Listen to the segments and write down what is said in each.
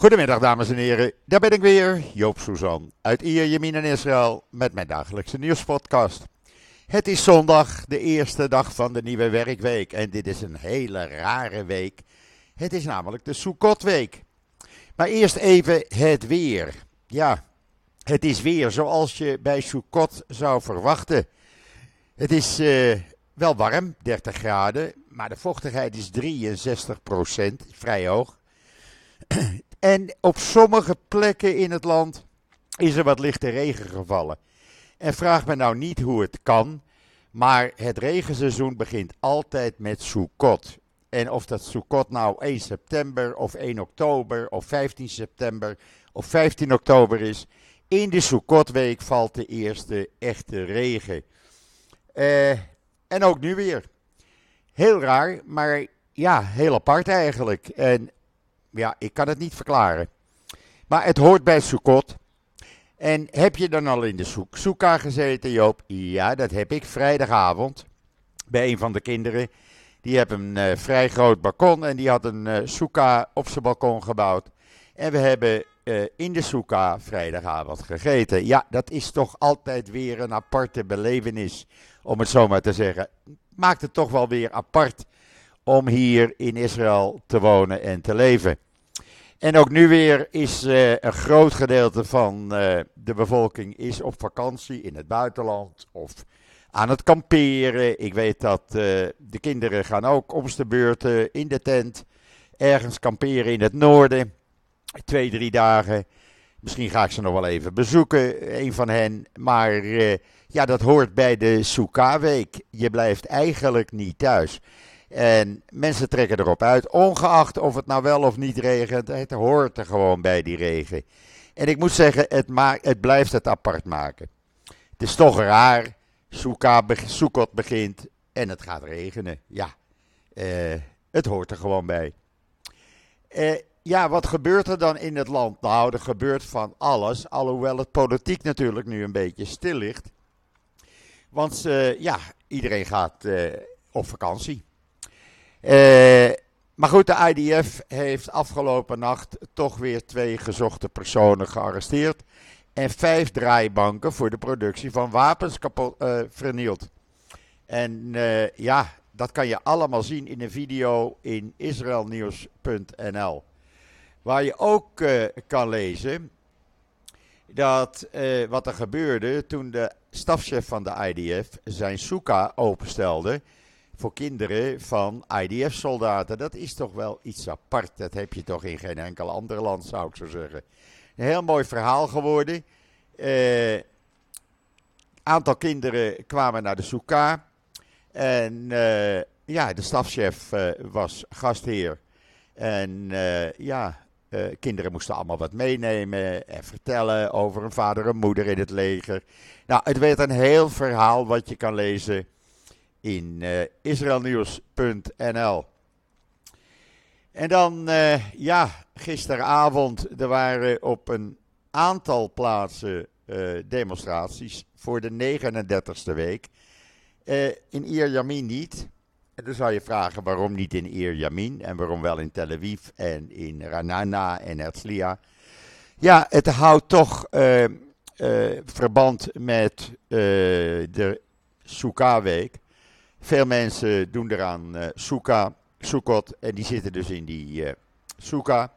Goedemiddag dames en heren, daar ben ik weer, Joop Suzan uit Ierjemien in Israël met mijn dagelijkse nieuwspodcast. Het is zondag, de eerste dag van de nieuwe werkweek en dit is een hele rare week. Het is namelijk de Sukkotweek. Maar eerst even het weer. Ja, het is weer zoals je bij Sukkot zou verwachten. Het is eh, wel warm, 30 graden, maar de vochtigheid is 63% vrij hoog. En op sommige plekken in het land is er wat lichte regen gevallen. En vraag me nou niet hoe het kan, maar het regenseizoen begint altijd met Sukkot. En of dat Sukkot nou 1 september of 1 oktober of 15 september of 15 oktober is, in de Sukkotweek valt de eerste echte regen. Uh, en ook nu weer. Heel raar, maar ja, heel apart eigenlijk. En ja, ik kan het niet verklaren. Maar het hoort bij Sukkot. En heb je dan al in de soek, gezeten, Joop? Ja, dat heb ik vrijdagavond. Bij een van de kinderen. Die heeft een uh, vrij groot balkon en die had een uh, soeka op zijn balkon gebouwd. En we hebben uh, in de soeka vrijdagavond gegeten. Ja, dat is toch altijd weer een aparte belevenis, om het zo maar te zeggen. Maakt het toch wel weer apart om hier in Israël te wonen en te leven. En ook nu weer is uh, een groot gedeelte van uh, de bevolking is op vakantie in het buitenland of aan het kamperen. Ik weet dat uh, de kinderen gaan ook om de beurt in de tent ergens kamperen in het noorden. Twee, drie dagen. Misschien ga ik ze nog wel even bezoeken, een van hen. Maar ja, dat hoort bij de Sukkah-week. Je blijft eigenlijk niet thuis. En mensen trekken erop uit, ongeacht of het nou wel of niet regent. Het hoort er gewoon bij die regen. En ik moet zeggen, het, maakt, het blijft het apart maken. Het is toch raar. Soekot begint en het gaat regenen. Ja, uh, het hoort er gewoon bij. Uh, ja, wat gebeurt er dan in het land? Nou, er gebeurt van alles. Alhoewel het politiek natuurlijk nu een beetje stil ligt. Want uh, ja, iedereen gaat op vakantie. Uh, maar goed, de IDF heeft afgelopen nacht toch weer twee gezochte personen gearresteerd. En vijf draaibanken voor de productie van wapens kapot, uh, vernield. En uh, ja, dat kan je allemaal zien in een video in israelnieuws.nl. Waar je ook kan lezen dat wat er gebeurde toen de stafchef van de IDF zijn soeka openstelde voor kinderen van IDF-soldaten. Dat is toch wel iets apart. Dat heb je toch in geen enkel ander land, zou ik zo zeggen. Een heel mooi verhaal geworden. Uh, aantal kinderen kwamen naar de Souka. En uh, ja, de stafchef uh, was gastheer. En ja, kinderen moesten allemaal wat meenemen en vertellen over een vader en moeder in het leger. Nou, het werd een heel verhaal wat je kan lezen in uh, israelnieuws.nl. En dan, uh, ja, gisteravond, er waren op een aantal plaatsen uh, demonstraties voor de 39ste week. in Ierjamin niet. En dan zou je vragen waarom niet in Ierjamin en waarom wel in Tel Aviv en in Ranana en Herzliya. Ja, het houdt toch verband met de Sukkah-week. Veel mensen doen eraan uh, soekot en die zitten dus in die uh, soeka.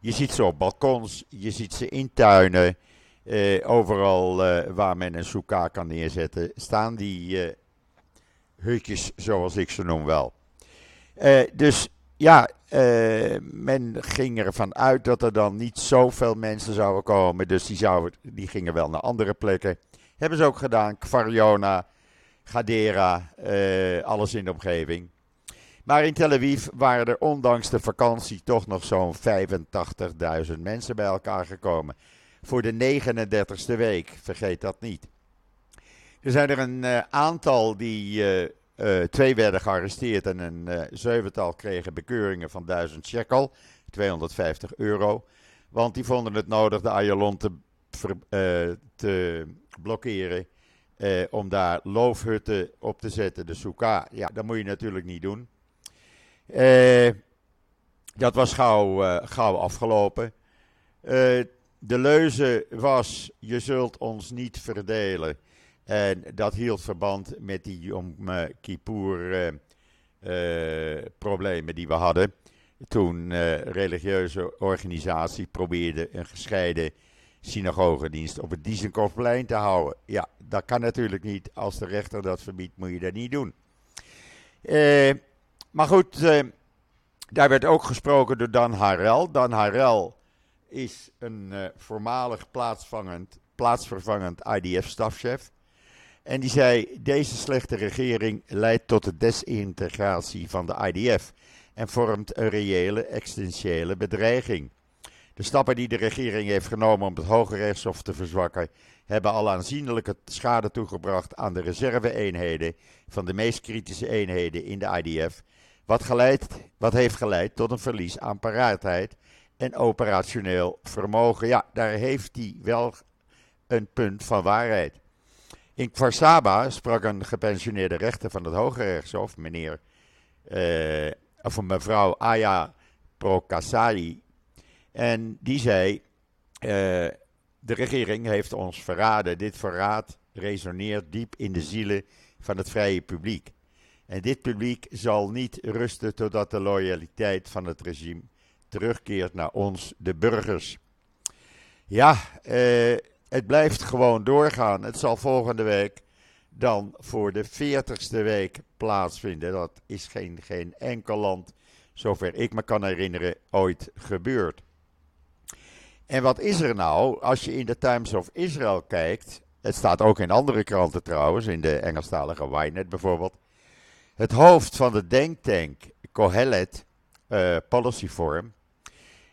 Je ziet ze op balkons, je ziet ze in tuinen. Uh, overal waar men een soeka kan neerzetten, staan die hutjes, zoals ik ze noem wel. dus ja, men ging ervan uit dat er dan niet zoveel mensen zouden komen. Dus die, zouden, die gingen wel naar andere plekken. Hebben ze ook gedaan. Kvarjona, Gadera, uh, alles in de omgeving. Maar in Tel Aviv waren er ondanks de vakantie toch nog zo'n 85.000 mensen bij elkaar gekomen. Voor de 39ste week, vergeet dat niet. Er zijn er een uh, aantal die uh, twee werden gearresteerd en een zevental kregen bekeuringen van 1000 shekel, 250 euro. Want die vonden het nodig de Ayalon te, te blokkeren eh, om daar loofhutten op te zetten, de souka. Ja, dat moet je natuurlijk niet doen. Eh, dat was gauw, uh, gauw afgelopen. Uh, de leuze was: je zult ons niet verdelen. En dat hield verband met die Yom Kippur uh, problemen die we hadden. Toen religieuze organisatie probeerde een gescheiden synagogedienst op het Dizenkoffplein te houden. Ja, dat kan natuurlijk niet. Als de rechter dat verbiedt, moet je dat niet doen. Uh, maar goed, uh, daar werd ook gesproken door Dan Harel. Dan Harel is een uh, voormalig plaatsvangend, plaatsvervangend IDF-stafchef. En die zei: Deze slechte regering leidt tot de desintegratie van de IDF en vormt een reële existentiële bedreiging. De stappen die de regering heeft genomen om het Hoge Rechtshof te verzwakken, hebben al aanzienlijke schade toegebracht aan de reserve-eenheden van de meest kritische eenheden in de IDF, wat, geleid, wat heeft geleid tot een verlies aan paraatheid en operationeel vermogen. Ja, daar heeft hij wel een punt van waarheid. In Kwarsaba sprak een gepensioneerde rechter van het Hoge Rechtshof, meneer, eh, of mevrouw Aya Prokasai, en die zei: uh, De regering heeft ons verraden. Dit verraad resoneert diep in de zielen van het vrije publiek. En dit publiek zal niet rusten totdat de loyaliteit van het regime terugkeert naar ons, de burgers. Ja, uh, het blijft gewoon doorgaan. Het zal volgende week dan voor de 40ste week plaatsvinden. Dat is geen, geen enkel land, zover ik me kan herinneren, ooit gebeurd. En wat is er nou als je in de Times of Israel kijkt? Het staat ook in andere kranten trouwens, in de Engelstalige Ynet bijvoorbeeld. Het hoofd van de denktank Kohelet uh, Policy Forum,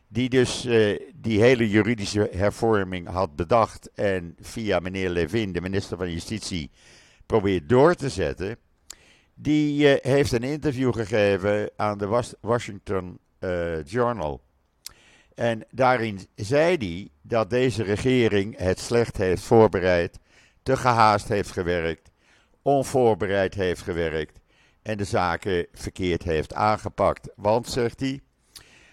die dus uh, die hele juridische hervorming had bedacht en via meneer Levin, de minister van Justitie, probeert door te zetten, die uh, heeft een interview gegeven aan de Washington Journal. En daarin zei hij dat deze regering het slecht heeft voorbereid, te gehaast heeft gewerkt, onvoorbereid heeft gewerkt en de zaken verkeerd heeft aangepakt. Want, zegt hij,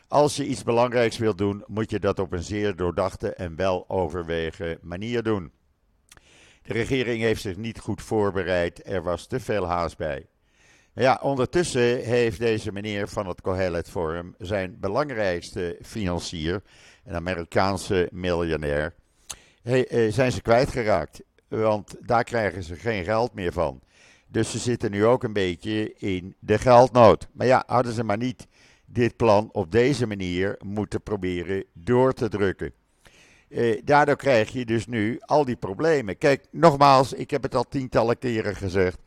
als je iets belangrijks wilt doen, moet je dat op een zeer doordachte en wel overwegen manier doen. De regering heeft zich niet goed voorbereid, er was te veel haast bij. Ja, ondertussen heeft deze meneer van het Cohelet Forum zijn belangrijkste financier, een Amerikaanse miljonair, eh, zijn ze kwijtgeraakt. Want daar krijgen ze geen geld meer van. Dus ze zitten nu ook een beetje in de geldnood. Maar ja, hadden ze maar niet dit plan op deze manier moeten proberen door te drukken. Eh, daardoor krijg je dus nu al die problemen. Kijk, nogmaals, ik heb het al tientallen keren gezegd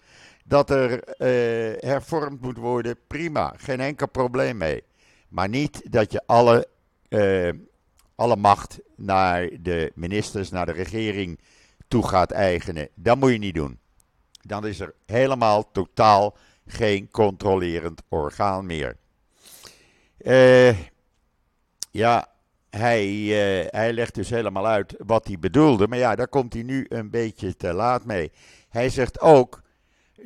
dat er uh, hervormd moet worden, prima, geen enkel probleem mee. Maar niet dat je alle, uh, alle macht naar de ministers, naar de regering toe gaat eigenen. Dat moet je niet doen. Dan is er helemaal totaal geen controlerend orgaan meer. Uh, ja, hij, hij legt dus helemaal uit wat hij bedoelde. Maar ja, daar komt hij nu een beetje te laat mee. Hij zegt ook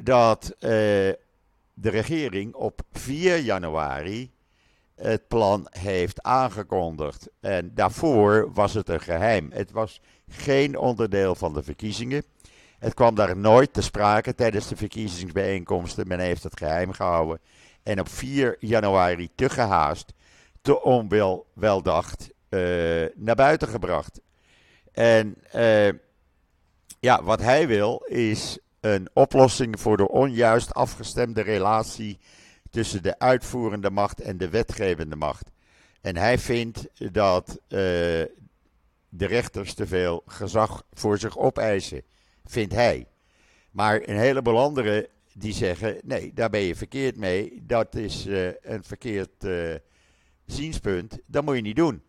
dat uh, de regering op 4 januari het plan heeft aangekondigd. En daarvoor was het een geheim. Het was geen onderdeel van de verkiezingen. Het kwam daar nooit te sprake tijdens de verkiezingsbijeenkomsten. Men heeft het geheim gehouden. En op 4 januari te gehaast, te onweldacht uh, naar buiten gebracht. En uh, ja, wat hij wil is een oplossing voor de onjuist afgestemde relatie tussen de uitvoerende macht en de wetgevende macht. En hij vindt dat uh, de rechters te veel gezag voor zich opeisen, vindt hij. Maar een heleboel anderen die zeggen: nee, daar ben je verkeerd mee. Dat is uh, een verkeerd uh, zienspunt. Dat moet je niet doen.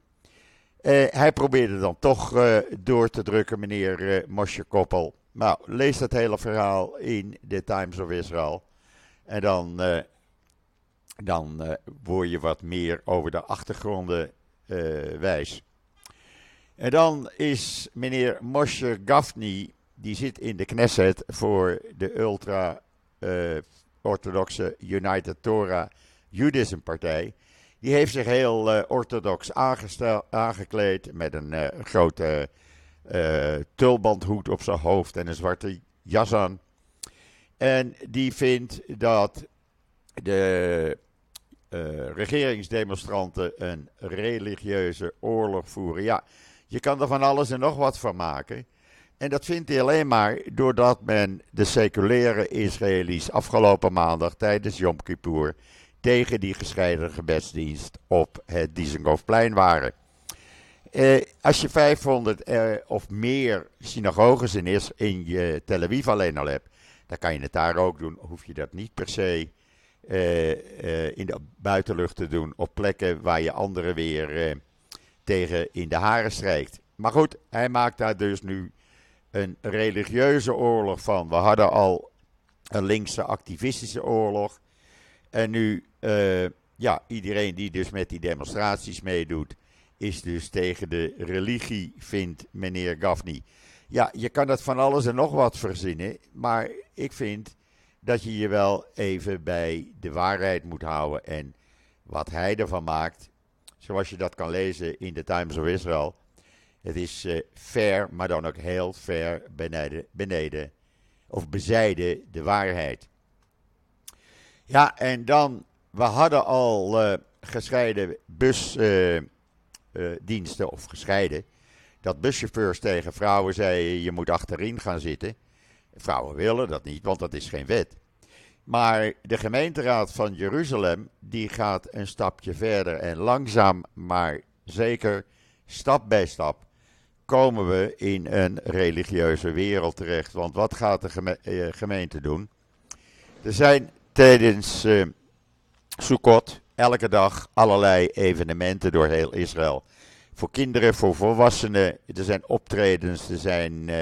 hij probeerde dan toch door te drukken, meneer Mosje Koppel. Nou, lees dat hele verhaal in de Times of Israel. En dan, uh, dan word je wat meer over de achtergronden uh, wijs. En dan is meneer Moshe Gafni, die zit in de Knesset voor de ultra-orthodoxe United Torah Judaism Partij. Die heeft zich heel orthodox aangekleed met een grote uh, tulbandhoed op zijn hoofd en een zwarte jas aan. En die vindt dat de regeringsdemonstranten een religieuze oorlog voeren. Ja, je kan er van alles en nog wat van maken. En dat vindt hij alleen maar doordat men de seculiere Israëli's afgelopen maandag tijdens Yom Kippur tegen die gescheiden gebedsdienst op het Dizengoffplein waren. Eh, als je 500 eh, of meer synagoges in, in je Tel Aviv alleen al hebt, dan kan je het daar ook doen. Hoef je dat niet per se eh, in de buitenlucht te doen op plekken waar je anderen weer tegen in de haren strijkt. Maar goed, hij maakt daar dus nu een religieuze oorlog van. We hadden al een linkse activistische oorlog. En nu, ja, iedereen die dus met die demonstraties meedoet, is dus tegen de religie, vindt meneer Gaffney. Ja, je kan dat van alles en nog wat verzinnen, maar ik vind dat je je wel even bij de waarheid moet houden. En wat hij ervan maakt, zoals je dat kan lezen in de Times of Israel. Het is uh, fair, maar dan ook heel ver beneden, beneden of bezijden de waarheid. Ja, en dan, we hadden al uh, gescheiden busdiensten, uh, of gescheiden, dat buschauffeurs tegen vrouwen zeiden, je moet achterin gaan zitten. Vrouwen willen dat niet, want dat is geen wet. Maar de gemeenteraad van Jeruzalem, die gaat een stapje verder en langzaam, maar zeker, stap bij stap, komen we in een religieuze wereld terecht. Want wat gaat de gemeente doen? Er zijn tijdens uh, Sukkot elke dag allerlei evenementen door heel Israël. Voor kinderen, voor volwassenen. Er zijn optredens, er zijn uh,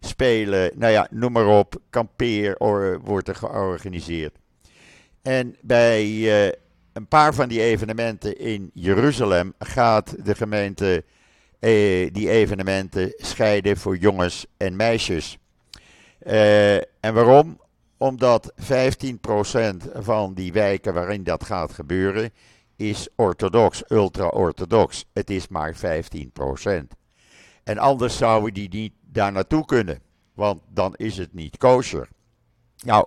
spelen. Nou ja, noem maar op. Kampeer wordt er georganiseerd. En bij uh, een paar van die evenementen in Jeruzalem gaat de gemeente die evenementen scheiden voor jongens en meisjes. en waarom? Omdat 15% van die wijken waarin dat gaat gebeuren is orthodox, ultra-orthodox. Het is maar 15%. En anders zouden die niet daar naartoe kunnen, want dan is het niet kosher. Nou,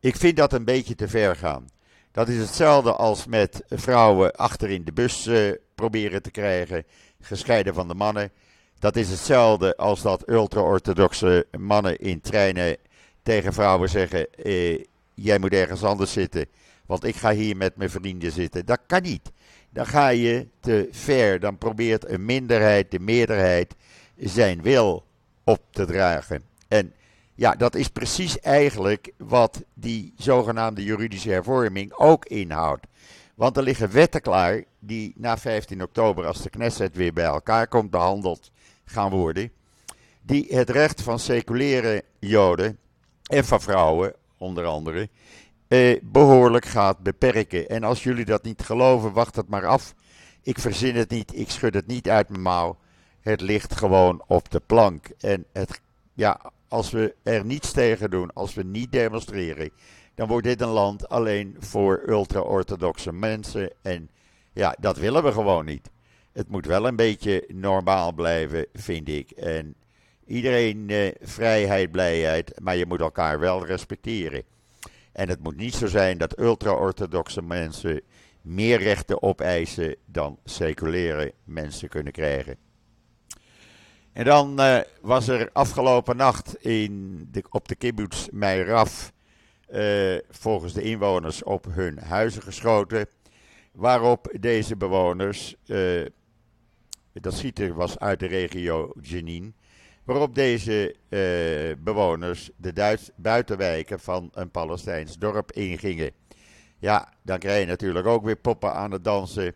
ik vind dat een beetje te ver gaan. Dat is hetzelfde als met vrouwen achter in de bus uh, proberen te krijgen, gescheiden van de mannen. Dat is hetzelfde als dat ultra-orthodoxe mannen in treinen tegen vrouwen zeggen: eh, Jij moet ergens anders zitten, want ik ga hier met mijn vrienden zitten. Dat kan niet. Dan ga je te ver. Dan probeert een minderheid de meerderheid zijn wil op te dragen. En ja, dat is precies eigenlijk wat die zogenaamde juridische hervorming ook inhoudt. Want er liggen wetten klaar die na 15 oktober, als de Knesset weer bij elkaar komt, behandeld gaan worden. Die het recht van seculiere Joden en van vrouwen, onder andere, eh, behoorlijk gaat beperken. En als jullie dat niet geloven, wacht het maar af. Ik verzin het niet, ik schud het niet uit mijn mouw. Het ligt gewoon op de plank. En het, ja, als we er niets tegen doen, als we niet demonstreren, dan wordt dit een land alleen voor ultra-orthodoxe mensen. En ja, dat willen we gewoon niet. Het moet wel een beetje normaal blijven, vind ik. En Iedereen eh, vrijheid, blijheid, maar je moet elkaar wel respecteren. En het moet niet zo zijn dat ultra-orthodoxe mensen meer rechten opeisen dan seculiere mensen kunnen krijgen. En dan uh, was er afgelopen nacht in op de kibbutz Meiraf uh, volgens de inwoners op hun huizen geschoten. Waarop deze bewoners, uh, dat schieten was uit de regio Jenin, waarop deze uh, bewoners de Duits buitenwijken van een Palestijns dorp ingingen. Ja, dan krijg je natuurlijk ook weer poppen aan het dansen.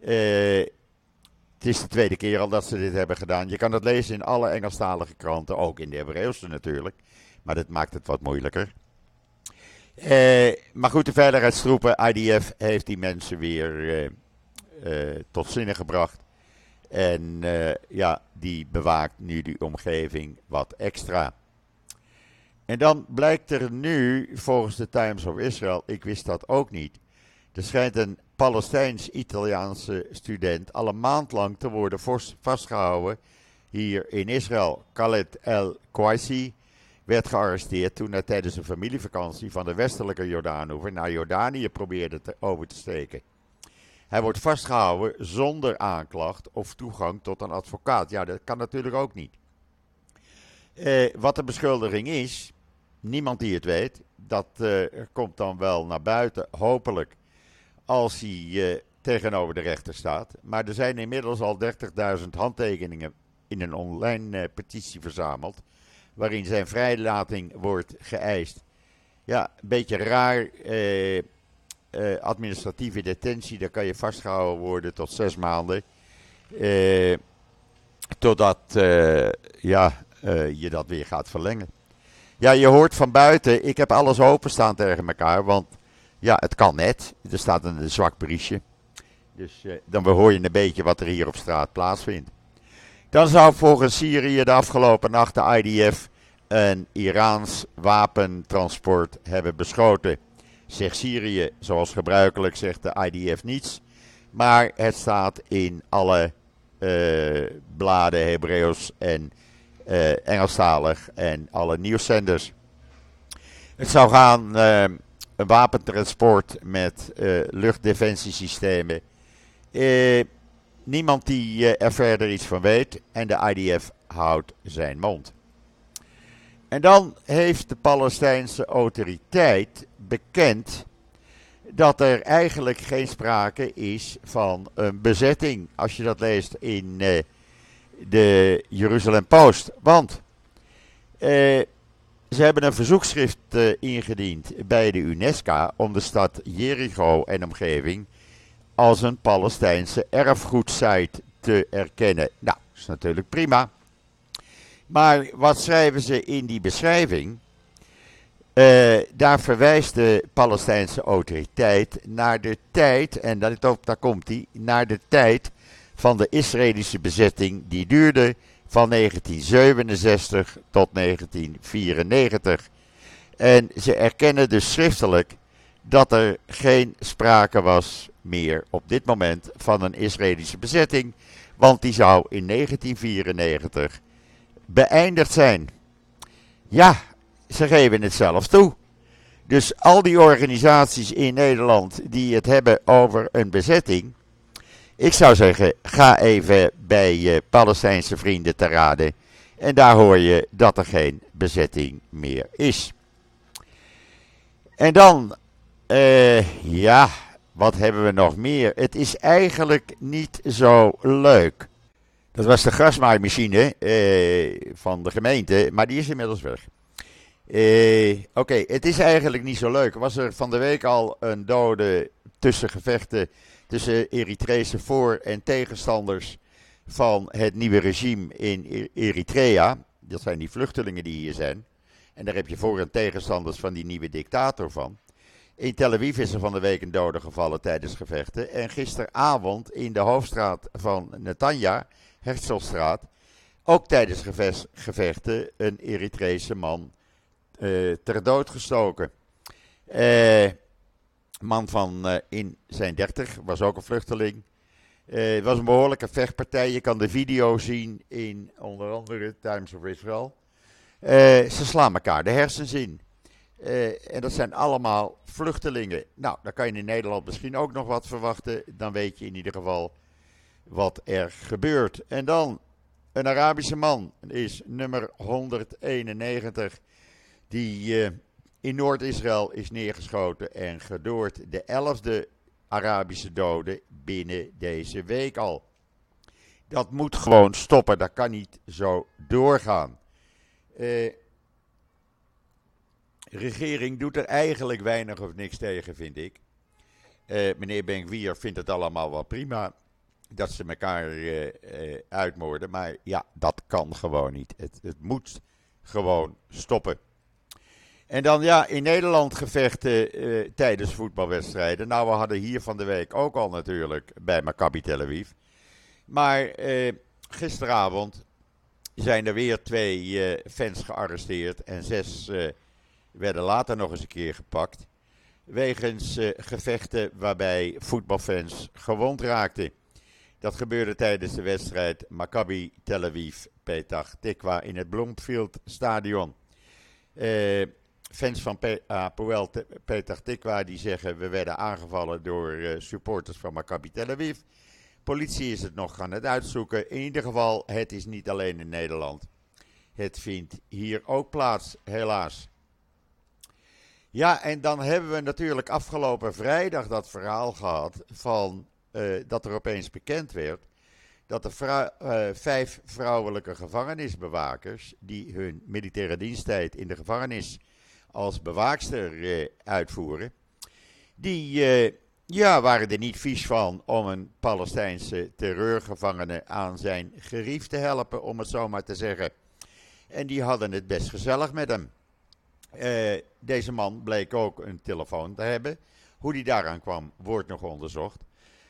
Uh, het is de tweede keer al dat ze dit hebben gedaan. Je kan het lezen in alle Engelstalige kranten, ook in de Hebreeuwse natuurlijk. Maar dat maakt het wat moeilijker. Uh, maar goed, de veiligheidstroepen, IDF, heeft die mensen weer tot zinnen gebracht. En uh, ja, die bewaakt nu die omgeving wat extra. En dan blijkt er nu, volgens de Times of Israel, ik wist dat ook niet. Er schijnt een Palestijns-Italiaanse student al een maand lang te worden vastgehouden hier in Israël. Khaled El Kouaisi werd gearresteerd toen hij tijdens een familievakantie van de westelijke Jordaanoever naar Jordanië probeerde te, over te steken. Hij wordt vastgehouden zonder aanklacht of toegang tot een advocaat. Ja, dat kan natuurlijk ook niet. Eh, wat de beschuldiging is, niemand die het weet. Dat uh, komt dan wel naar buiten, hopelijk, als hij uh, tegenover de rechter staat. Maar er zijn inmiddels al 30.000 handtekeningen in een online petitie verzameld waarin zijn vrijlating wordt geëist. Ja, een beetje raar. Eh, administratieve detentie, daar kan je vastgehouden worden tot zes maanden. Eh, totdat eh, ja, je dat weer gaat verlengen. Ja, je hoort van buiten, ik heb alles openstaan tegen elkaar, want ja, het kan net. Er staat een zwak briesje. Dus dan hoor je een beetje wat er hier op straat plaatsvindt. Dan zou volgens Syrië de afgelopen nacht de IDF een Iraans wapentransport hebben beschoten. Zegt Syrië, zoals gebruikelijk zegt de IDF niets. Maar het staat in alle uh, bladen, Hebreeuws en uh, Engelstalig en alle nieuwszenders. Het zou gaan uh, een wapentransport met luchtdefensiesystemen. niemand die er verder iets van weet en de IDF houdt zijn mond. En dan heeft de Palestijnse autoriteit bekend dat er eigenlijk geen sprake is van een bezetting. Als je dat leest in uh, de Jeruzalem Post. Want uh, ze hebben een verzoekschrift uh, ingediend bij de UNESCO om de stad Jericho en omgeving als een Palestijnse erfgoedsite te erkennen. Nou, is natuurlijk prima. Maar wat schrijven ze in die beschrijving? Uh, daar verwijst de Palestijnse autoriteit naar de tijd, en dat, daar komt hij, naar de tijd van de Israëlische bezetting die duurde van 1967 tot 1994. En ze erkennen dus schriftelijk dat er geen sprake was meer op dit moment van een Israëlische bezetting, want die zou in 1994 beëindigd zijn. Ja, ze geven het zelf toe. Dus al die organisaties in Nederland die het hebben over een bezetting. Ik zou zeggen, ga even bij je Palestijnse vrienden te raden. En daar hoor je dat er geen bezetting meer is. En dan, uh, ja, wat hebben we nog meer? Het is eigenlijk niet zo leuk. Dat was de grasmaaimachine eh, van de gemeente, maar die is inmiddels weg. Eh, Oké, het is eigenlijk niet zo leuk. Was er van de week al een dode tussen gevechten tussen Eritrese voor- en tegenstanders van het nieuwe regime in e- Eritrea. Dat zijn die vluchtelingen die hier zijn. En daar heb je voor- en tegenstanders van die nieuwe dictator van. In Tel Aviv is er van de week een dode gevallen tijdens gevechten. En gisteravond in de hoofdstraat van Netanya Herzlstraat, ook tijdens gevechten een Eritrese man ter dood gestoken. Uh, man van uh, in zijn dertig, was ook een vluchteling. het was een behoorlijke vechtpartij. Je kan de video zien in onder andere Times of Israel. ze slaan elkaar de hersens in. en dat zijn allemaal vluchtelingen. Nou, dan kan je in Nederland misschien ook nog wat verwachten. Dan weet je in ieder geval wat er gebeurt. En dan een Arabische man is nummer 191 die uh, in Noord-Israël is neergeschoten en gedoord. De elfde Arabische dode binnen deze week al. Dat moet gewoon stoppen, dat kan niet zo doorgaan. Uh, regering doet er eigenlijk weinig of niks tegen, vind ik. Uh, meneer Benkwier vindt het allemaal wel prima dat ze elkaar uh, uh, uitmoorden. Maar ja, dat kan gewoon niet. Het, het, moet gewoon stoppen. En dan ja, in Nederland gevechten uh, tijdens voetbalwedstrijden. Nou, we hadden hier van de week ook al natuurlijk bij Maccabi Tel Aviv. Maar gisteravond zijn er weer twee fans gearresteerd en zes werden later nog eens een keer gepakt. wegens gevechten waarbij voetbalfans gewond raakten. Dat gebeurde tijdens de wedstrijd Maccabi Tel Aviv Petach Tikwa in het Bloomfield Stadion. Uh, fans van Pe Apoel Petach Tikwa die zeggen we werden aangevallen door uh, supporters van Maccabi Tel Aviv. Politie is het nog aan het uitzoeken. In ieder geval, het is niet alleen in Nederland. Het vindt hier ook plaats, helaas. Ja, en dan hebben we natuurlijk afgelopen vrijdag dat verhaal gehad van uh, dat er opeens bekend werd dat uh, vijf vrouwelijke gevangenisbewakers die hun militaire diensttijd in de gevangenis als bewaakster uh, uitvoeren, die ja, waren er niet vies van om een Palestijnse terreurgevangene aan zijn gerief te helpen, om het zo maar te zeggen. En die hadden het best gezellig met hem. deze man bleek ook een telefoon te hebben. Hoe die daaraan kwam, wordt nog onderzocht.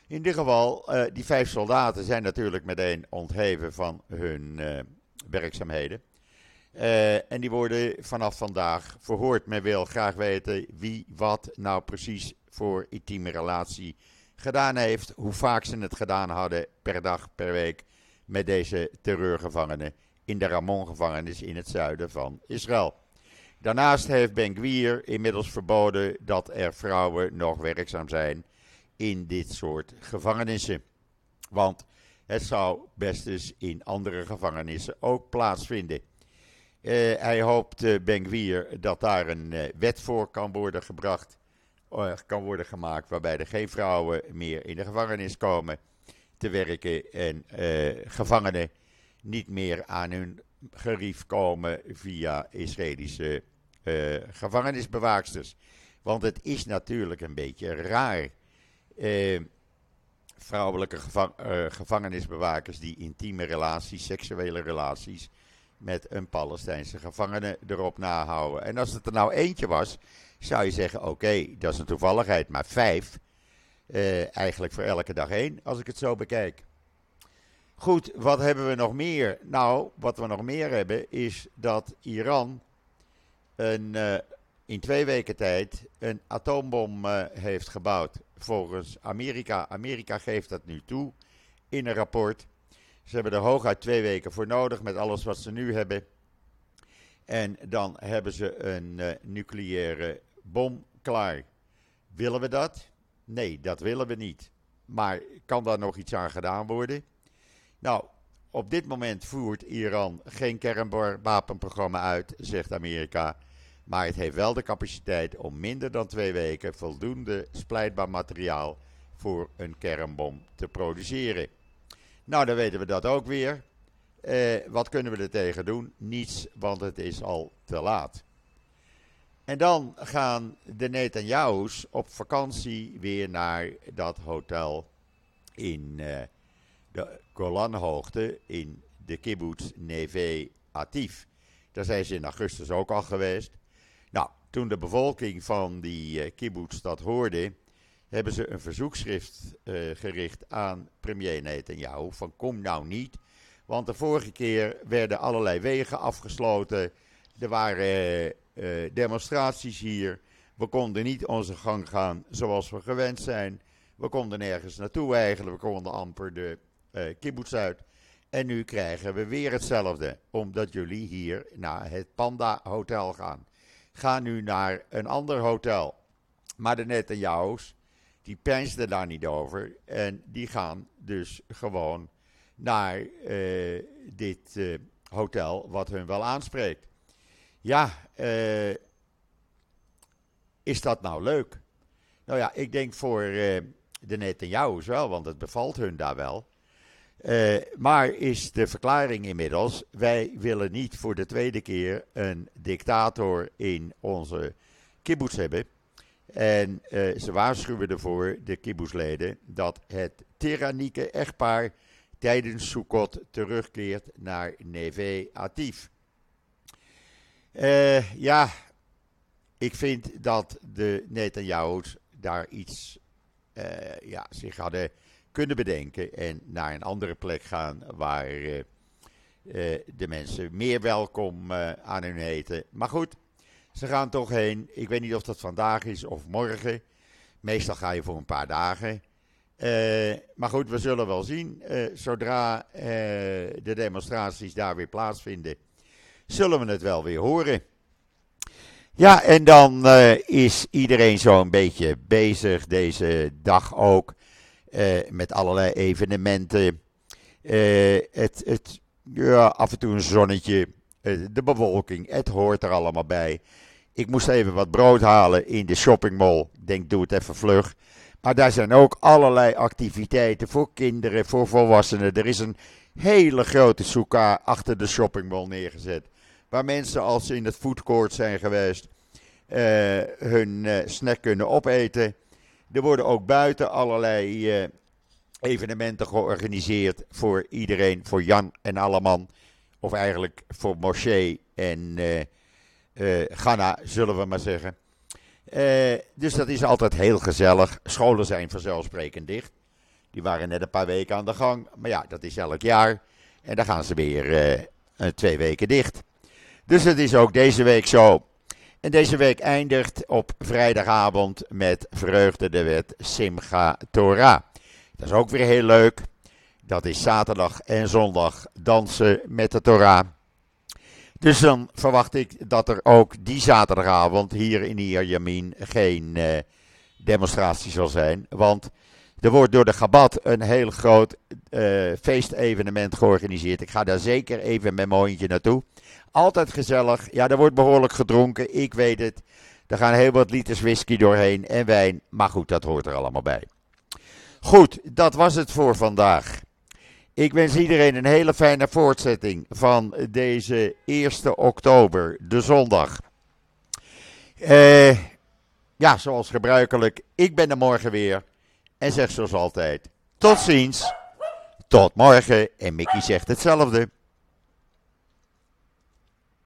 In ieder geval, die vijf soldaten zijn natuurlijk meteen ontheven van hun werkzaamheden. Uh, en die worden vanaf vandaag verhoord. Men wil graag weten wie wat nou precies voor intieme relatie gedaan heeft. Hoe vaak ze het gedaan hadden per dag, per week met deze terreurgevangenen in de Ramon-gevangenis in het zuiden van Israël. Daarnaast heeft Ben Gwier inmiddels verboden dat er vrouwen nog werkzaam zijn in dit soort gevangenissen. Want het zou best eens in andere gevangenissen ook plaatsvinden. Uh, hij hoopt, uh, Ben dat daar een uh, wet voor kan worden gebracht, kan worden gemaakt, waarbij er geen vrouwen meer in de gevangenis komen te werken en gevangenen niet meer aan hun gerief komen via Israëlische gevangenisbewaaksters. Want het is natuurlijk een beetje raar eh, vrouwelijke eh, gevangenisbewakers die intieme relaties, seksuele relaties met een Palestijnse gevangene erop nahouden. En als het er nou eentje was, zou je zeggen: oké, dat is een toevalligheid, maar vijf. Eh, eigenlijk voor elke dag één, als ik het zo bekijk. Goed, wat hebben we nog meer? Nou, wat we nog meer hebben is dat Iran een, uh, in twee weken tijd een atoombom uh, heeft gebouwd volgens Amerika. Amerika geeft dat nu toe in een rapport. Ze hebben er hooguit twee weken voor nodig met alles wat ze nu hebben. En dan hebben ze een uh, nucleaire bom klaar. Willen we dat? Nee, dat willen we niet. Maar kan daar nog iets aan gedaan worden? Nou, op dit moment voert Iran geen kernwapenprogramma uit, zegt Amerika. Maar het heeft wel de capaciteit om minder dan twee weken voldoende splijtbaar materiaal voor een kernbom te produceren. Nou, dan weten we dat ook weer. Eh, wat kunnen we er tegen doen? Niets, want het is al te laat. En dan gaan de Netanyahu's op vakantie weer naar dat hotel in uh, de Golanhoogte in de kibbutz Neve Atif. Daar zijn ze in augustus ook al geweest. Nou, toen de bevolking van die uh, kibbutz dat hoorde, hebben ze een verzoekschrift uh, gericht aan premier Netanyahu van kom nou niet. Want de vorige keer werden allerlei wegen afgesloten. Er waren uh, demonstraties hier. We konden niet onze gang gaan zoals we gewend zijn. We konden nergens naartoe eigenlijk. We konden amper de uh, kibbutz uit. En nu krijgen we weer hetzelfde. Omdat jullie hier naar het Panda Hotel gaan. Ga nu naar een ander hotel. Maar de Netanyahu's, die peinsden daar niet over. En die gaan dus gewoon naar uh, dit uh, hotel, wat hun wel aanspreekt. Ja, uh, is dat nou leuk? Nou ja, ik denk voor de Netanyahu's wel, want het bevalt hun daar wel. Maar is de verklaring inmiddels: wij willen niet voor de tweede keer een dictator in onze kibbutz hebben. En uh, ze waarschuwen ervoor, de kibbutzleden, dat het tyrannieke echtpaar tijdens Sukkot terugkeert naar Neve Atif. Uh, ja, ik vind dat de Netanyahu's daar iets ja, zich hadden kunnen bedenken en naar een andere plek gaan waar de mensen meer welkom aan hun heten. Maar goed, Ze gaan toch heen. Ik weet niet of dat vandaag is of morgen. Meestal ga je voor een paar dagen. Uh, maar goed, we zullen wel zien. Uh, zodra uh, de demonstraties daar weer plaatsvinden, zullen we het wel weer horen. Ja, en dan is iedereen zo'n beetje bezig deze dag ook. met allerlei evenementen. het, het, ja, af en toe een zonnetje. de bewolking, het hoort er allemaal bij. Ik moest even wat brood halen in de shoppingmall. Ik denk, doe het even vlug. Maar daar zijn ook allerlei activiteiten voor kinderen, voor volwassenen. Er is een hele grote soeka achter de shoppingmall neergezet. Waar mensen, als ze in het foodcourt zijn geweest, uh, hun uh, snack kunnen opeten. Er worden ook buiten allerlei uh, evenementen georganiseerd voor iedereen, voor Jan en Alleman. Of eigenlijk voor Moshe en Ghana, zullen we maar zeggen. Uh, dus dat is altijd heel gezellig. Scholen zijn vanzelfsprekend dicht. Die waren net een paar weken aan de gang. Maar ja, dat is elk jaar. En dan gaan ze weer uh, twee weken dicht. Dus het is ook deze week zo. En deze week eindigt op vrijdagavond met Vreugde de Wet Simcha Torah. Dat is ook weer heel leuk. Dat is zaterdag en zondag dansen met de Torah. Dus dan verwacht ik dat er ook die zaterdagavond hier in Ierjamin geen uh, demonstratie zal zijn. Want er wordt door de Gabat een heel groot uh, feestevenement georganiseerd. Ik ga daar zeker even met mijn hondje naartoe. Altijd gezellig. Ja, er wordt behoorlijk gedronken. Ik weet het. Er gaan heel wat liters whisky doorheen en wijn. Maar goed, dat hoort er allemaal bij. Goed, dat was het voor vandaag. Ik wens iedereen een hele fijne voortzetting van deze 1 oktober, de zondag. Uh, ja, zoals gebruikelijk, ik ben er morgen weer. En zeg zoals altijd, tot ziens, tot morgen. En Mickey zegt hetzelfde.